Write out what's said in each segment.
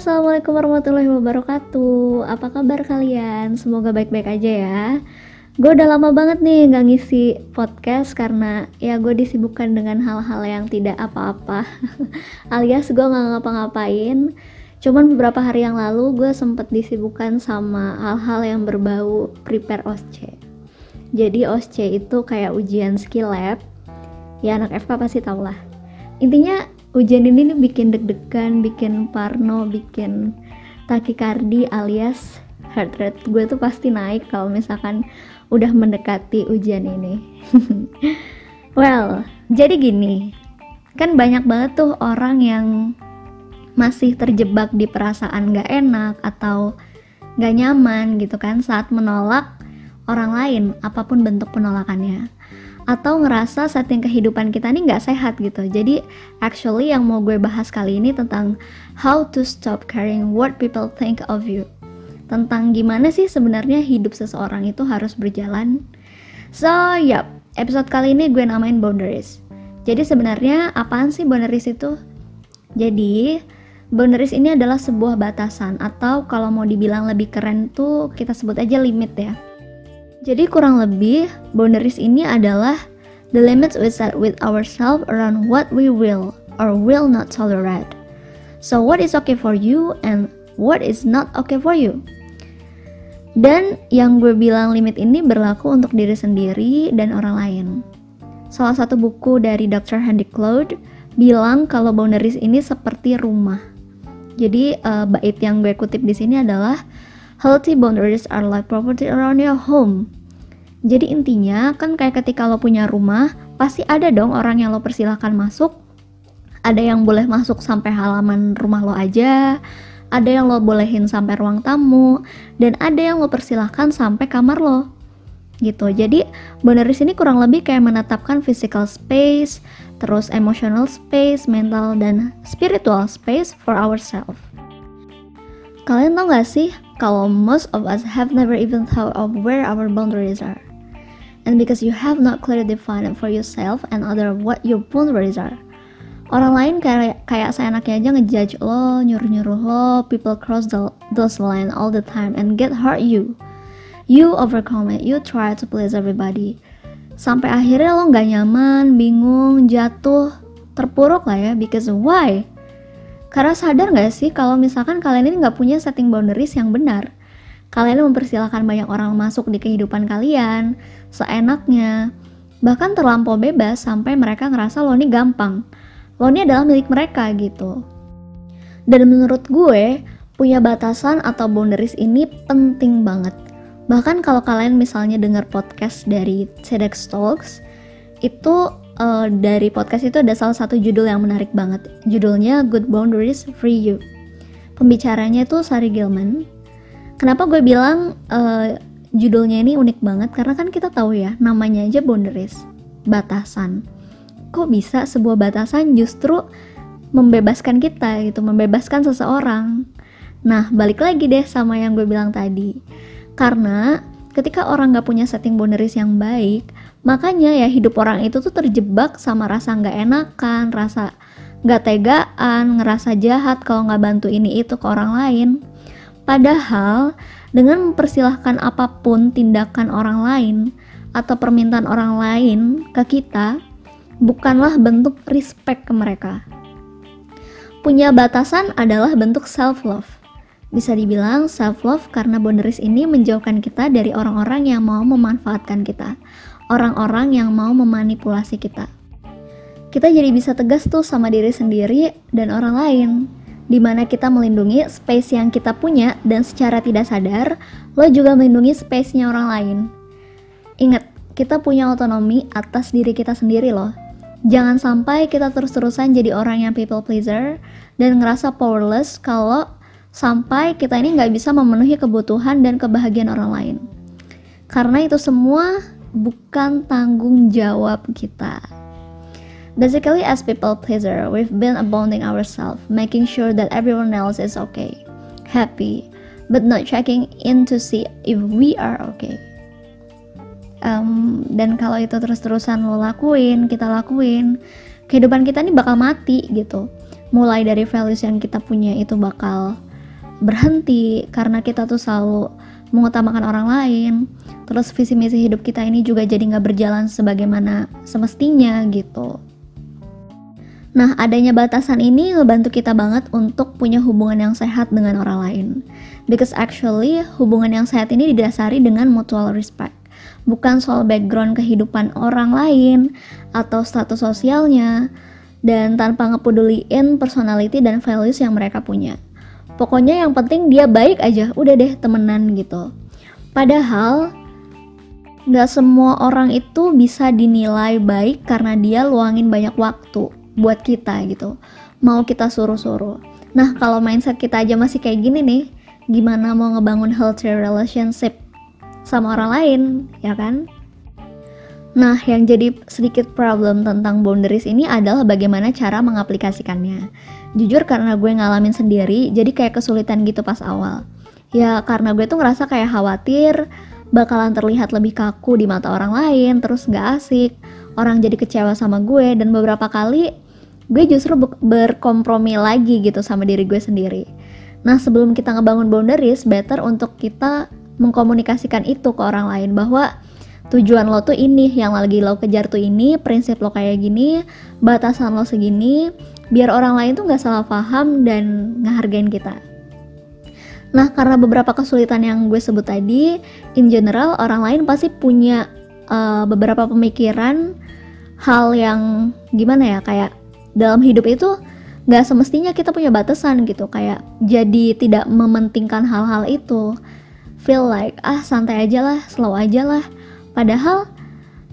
assalamualaikum warahmatullahi wabarakatuh. Apa kabar kalian? Semoga baik-baik aja ya. Gue udah lama banget nih nggak ngisi podcast karena ya gue disibukkan dengan hal-hal yang tidak apa-apa, alias gue nggak ngapa-ngapain. Cuman beberapa hari yang lalu gue sempet disibukkan sama hal-hal yang berbau prepare OSCE. Jadi OSCE itu kayak ujian skill lab. Ya anak FK pasti tau lah. Intinya Ujian ini nih bikin deg-degan, bikin parno, bikin takikardi alias heart rate gue tuh pasti naik kalau misalkan udah mendekati ujian ini. well, jadi gini, kan banyak banget tuh orang yang masih terjebak di perasaan gak enak atau gak nyaman gitu kan saat menolak orang lain apa pun bentuk penolakannya atau ngerasa setting kehidupan kita ini nggak sehat gitu. Jadi actually yang mau gue bahas kali ini tentang how to stop caring what people think of you. Tentang gimana sih sebenarnya hidup seseorang itu harus berjalan. So, yap, episode kali ini gue namain boundaries. Jadi sebenarnya apaan sih boundaries itu? Jadi, boundaries ini adalah sebuah batasan atau kalau mau dibilang lebih keren tuh kita sebut aja limit ya jadi kurang lebih boundaries ini adalah the limits we set with ourselves around what we will or will not tolerate. So what is okay for you and what is not okay for you. Dan yang gue bilang limit ini berlaku untuk diri sendiri dan orang lain. Salah satu buku dari Dr. Handy Cloud bilang kalau boundaries ini seperti rumah. Jadi uh, bait yang gue kutip di sini adalah Healthy boundaries are like property around your home. Jadi intinya kan kayak ketika lo punya rumah, pasti ada dong orang yang lo persilahkan masuk. Ada yang boleh masuk sampai halaman rumah lo aja, ada yang lo bolehin sampai ruang tamu, dan ada yang lo persilahkan sampai kamar lo. Gitu. Jadi boundaries ini kurang lebih kayak menetapkan physical space, terus emotional space, mental dan spiritual space for ourselves. Kalian tau gak sih kalau most of us have never even thought of where our boundaries are. And because you have not clearly defined for yourself and other what your boundaries are. Orang lain kayak kayak seenaknya aja ngejudge lo, nyuruh-nyuruh lo, people cross the, those line all the time and get hurt you. You overcome it, you try to please everybody. Sampai akhirnya lo nggak nyaman, bingung, jatuh, terpuruk lah ya, because why? Karena sadar gak sih kalau misalkan kalian ini nggak punya setting boundaries yang benar. Kalian mempersilahkan banyak orang masuk di kehidupan kalian, seenaknya, bahkan terlampau bebas sampai mereka ngerasa lo ini gampang. Lo ini adalah milik mereka gitu. Dan menurut gue, punya batasan atau boundaries ini penting banget. Bahkan kalau kalian misalnya dengar podcast dari TEDx Talks, itu uh, dari podcast itu ada salah satu judul yang menarik banget. Judulnya Good Boundaries Free You. Pembicaranya itu Sari Gilman. Kenapa gue bilang uh, judulnya ini unik banget? Karena kan kita tahu ya, namanya aja boundaries, batasan. Kok bisa sebuah batasan justru membebaskan kita gitu, membebaskan seseorang. Nah, balik lagi deh sama yang gue bilang tadi. Karena ketika orang gak punya setting boundaries yang baik, makanya ya hidup orang itu tuh terjebak sama rasa nggak enakan rasa nggak tegaan ngerasa jahat kalau nggak bantu ini itu ke orang lain. Padahal dengan mempersilahkan apa pun tindakan orang lain atau permintaan orang lain ke kita bukanlah bentuk respect ke mereka. Punya batasan adalah bentuk self love bisa dibilang self love karena boundaries ini menjauhkan kita dari orang-orang yang mau memanfaatkan kita orang-orang yang mau memanipulasi kita. Kita jadi bisa tegas tuh sama diri sendiri dan orang lain, di mana kita melindungi space yang kita punya dan secara tidak sadar, lo juga melindungi space-nya orang lain. Ingat, kita punya otonomi atas diri kita sendiri loh. Jangan sampai kita terus-terusan jadi orang yang people pleaser dan ngerasa powerless kalau sampai kita ini nggak bisa memenuhi kebutuhan dan kebahagiaan orang lain. Karena itu semua bukan tanggung jawab kita. Basically, as people pleaser, we've been abounding ourselves, making sure that everyone else is okay, happy, but not checking in to see if we are okay. Um, dan kalau itu terus-terusan lo lakuin, kita lakuin, kehidupan kita ini bakal mati gitu. Mulai dari values yang kita punya itu bakal berhenti karena kita tuh selalu mengutamakan orang lain terus visi misi hidup kita ini juga jadi nggak berjalan sebagaimana semestinya gitu Nah, adanya batasan ini ngebantu kita banget untuk punya hubungan yang sehat dengan orang lain. Because actually, hubungan yang sehat ini didasari dengan mutual respect. Bukan soal background kehidupan orang lain atau status sosialnya, dan tanpa ngepeduliin personality dan values yang mereka punya. Pokoknya yang penting dia baik aja, udah deh temenan gitu. Padahal, nggak semua orang itu bisa dinilai baik karena dia luangin banyak waktu buat kita gitu. Mau kita suruh-suruh. Nah kalau mindset kita aja masih kayak gini nih gimana mau ngebangun healthy relationship sama orang lain ya kan Nah, yang jadi sedikit problem tentang boundaries ini adalah bagaimana cara mengaplikasikannya. Jujur karena gue ngalamin sendiri, jadi kayak kesulitan gitu pas awal. Ya karena gue tuh ngerasa kayak khawatir bakalan terlihat lebih kaku di mata orang lain, terus gak asik, orang jadi kecewa sama gue, dan beberapa kali gue justru berkompromi lagi gitu sama diri gue sendiri. Nah, sebelum kita ngebangun boundaries, better untuk kita mengkomunikasikan itu ke orang lain bahwa tujuan lo tuh ini, yang lagi lo kejar tuh ini, prinsip lo kayak gini, batasan lo segini, biar orang lain tuh nggak salah paham dan ngehargain kita. Nah, karena beberapa kesulitan yang gue sebut tadi, in general orang lain pasti punya uh, beberapa pemikiran hal yang gimana ya kayak dalam hidup itu nggak semestinya kita punya batasan gitu kayak jadi tidak mementingkan hal-hal itu feel like ah santai aja lah slow aja lah padahal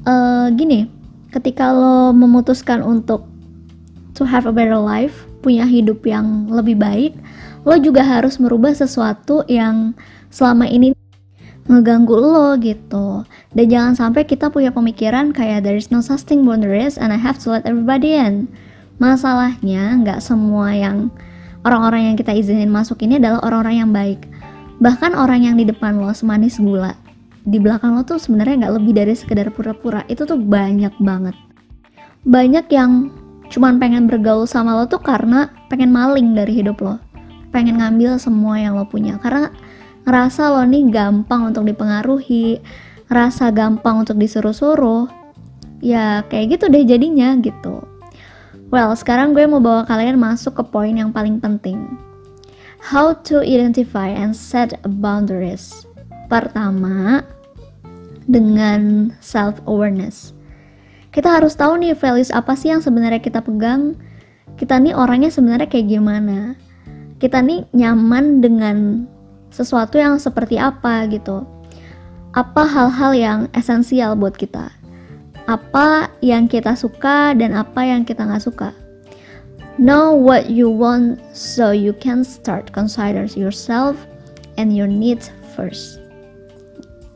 uh, gini ketika lo memutuskan untuk to have a better life punya hidup yang lebih baik lo juga harus merubah sesuatu yang selama ini ngeganggu lo gitu. Dan jangan sampai kita punya pemikiran kayak there is no such thing boundaries and I have to let everybody in. Masalahnya nggak semua yang orang-orang yang kita izinin masuk ini adalah orang-orang yang baik. Bahkan orang yang di depan lo semanis gula, di belakang lo tuh sebenarnya nggak lebih dari sekedar pura-pura. Itu tuh banyak banget. Banyak yang cuman pengen bergaul sama lo tuh karena pengen maling dari hidup lo. Pengen ngambil semua yang lo punya. Karena ngerasa lo nih gampang untuk dipengaruhi, ngerasa gampang untuk disuruh-suruh. Ya kayak gitu deh jadinya gitu. Well, sekarang gue mau bawa kalian masuk ke poin yang paling penting. How to identify and set boundaries. Pertama, dengan self awareness. Kita harus tahu nih values apa sih yang sebenarnya kita pegang. Kita nih orangnya sebenarnya kayak gimana. Kita nih nyaman dengan sesuatu yang seperti apa gitu. Apa hal-hal yang esensial buat kita apa yang kita suka dan apa yang kita nggak suka. Know what you want so you can start consider yourself and your needs first.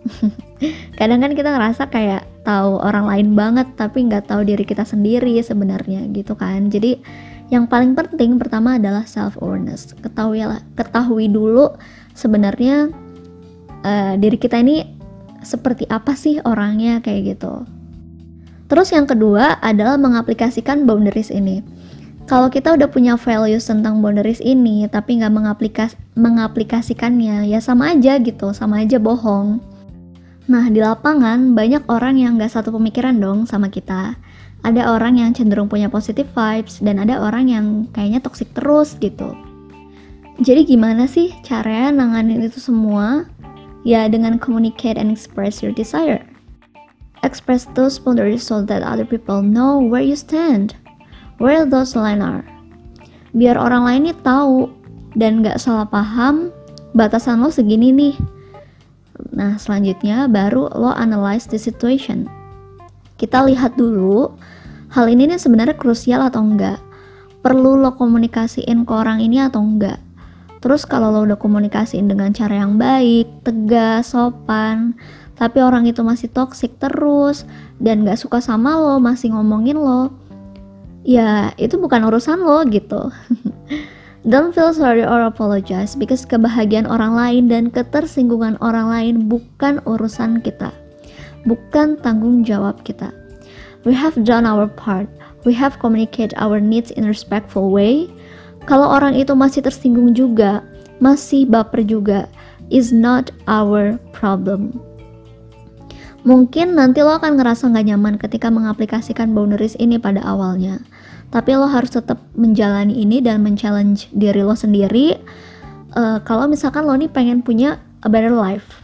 Kadang kan kita ngerasa kayak tahu orang lain banget tapi nggak tahu diri kita sendiri sebenarnya gitu kan. Jadi yang paling penting pertama adalah self awareness. Ketahui ketahui dulu sebenarnya uh, diri kita ini seperti apa sih orangnya kayak gitu. Terus yang kedua adalah mengaplikasikan boundaries ini. Kalau kita udah punya values tentang boundaries ini, tapi nggak mengaplikas mengaplikasikannya, ya sama aja gitu, sama aja bohong. Nah, di lapangan banyak orang yang nggak satu pemikiran dong sama kita. Ada orang yang cenderung punya positive vibes, dan ada orang yang kayaknya toxic terus gitu. Jadi gimana sih caranya nanganin itu semua? Ya dengan communicate and express your desire. Express those boundaries so that other people know where you stand, where those lines are. Biar orang lain ini tahu dan gak salah paham batasan lo segini nih. Nah, selanjutnya baru lo analyze the situation. Kita lihat dulu hal ini nih sebenarnya krusial atau enggak. Perlu lo komunikasiin ke orang ini atau enggak. Terus kalau lo udah komunikasiin dengan cara yang baik, tegas, sopan, tapi orang itu masih toxic terus dan gak suka sama lo masih ngomongin lo ya itu bukan urusan lo gitu Don't feel sorry or apologize because kebahagiaan orang lain dan ketersinggungan orang lain bukan urusan kita. Bukan tanggung jawab kita. We have done our part. We have communicate our needs in respectful way. Kalau orang itu masih tersinggung juga, masih baper juga is not our problem. Mungkin nanti lo akan ngerasa nggak nyaman ketika mengaplikasikan boundaries ini pada awalnya. Tapi lo harus tetap menjalani ini dan men-challenge diri lo sendiri. Uh, kalau misalkan lo nih pengen punya a better life.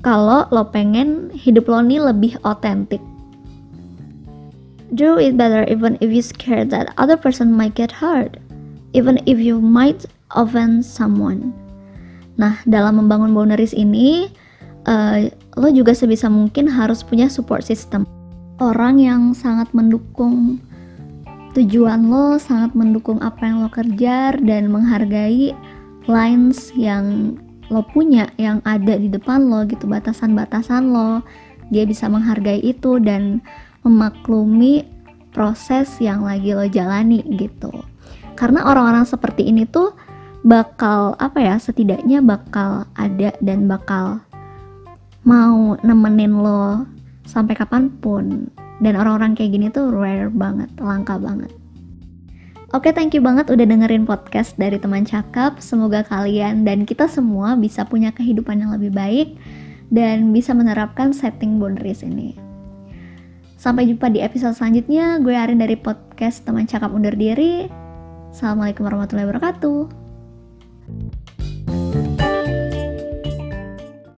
Kalau lo pengen hidup lo nih lebih otentik. Do it better even if you scared that other person might get hurt. Even if you might offend someone. Nah, dalam membangun boundaries ini, uh, lo juga sebisa mungkin harus punya support system. Orang yang sangat mendukung tujuan lo, sangat mendukung apa yang lo kerjar dan menghargai lines yang lo punya, yang ada di depan lo gitu, batasan-batasan lo. Dia bisa menghargai itu dan memaklumi proses yang lagi lo jalani gitu. Karena orang-orang seperti ini tuh bakal apa ya setidaknya bakal ada dan bakal mau nemenin lo sampai kapan pun dan orang-orang kayak gini tuh rare banget langka banget Oke, thank you banget udah dengerin podcast dari teman cakap. Semoga kalian dan kita semua bisa punya kehidupan yang lebih baik dan bisa menerapkan setting boundaries ini. Sampai jumpa di episode selanjutnya. Gue Arin dari podcast teman cakap undur diri. Assalamualaikum warahmatullahi wabarakatuh.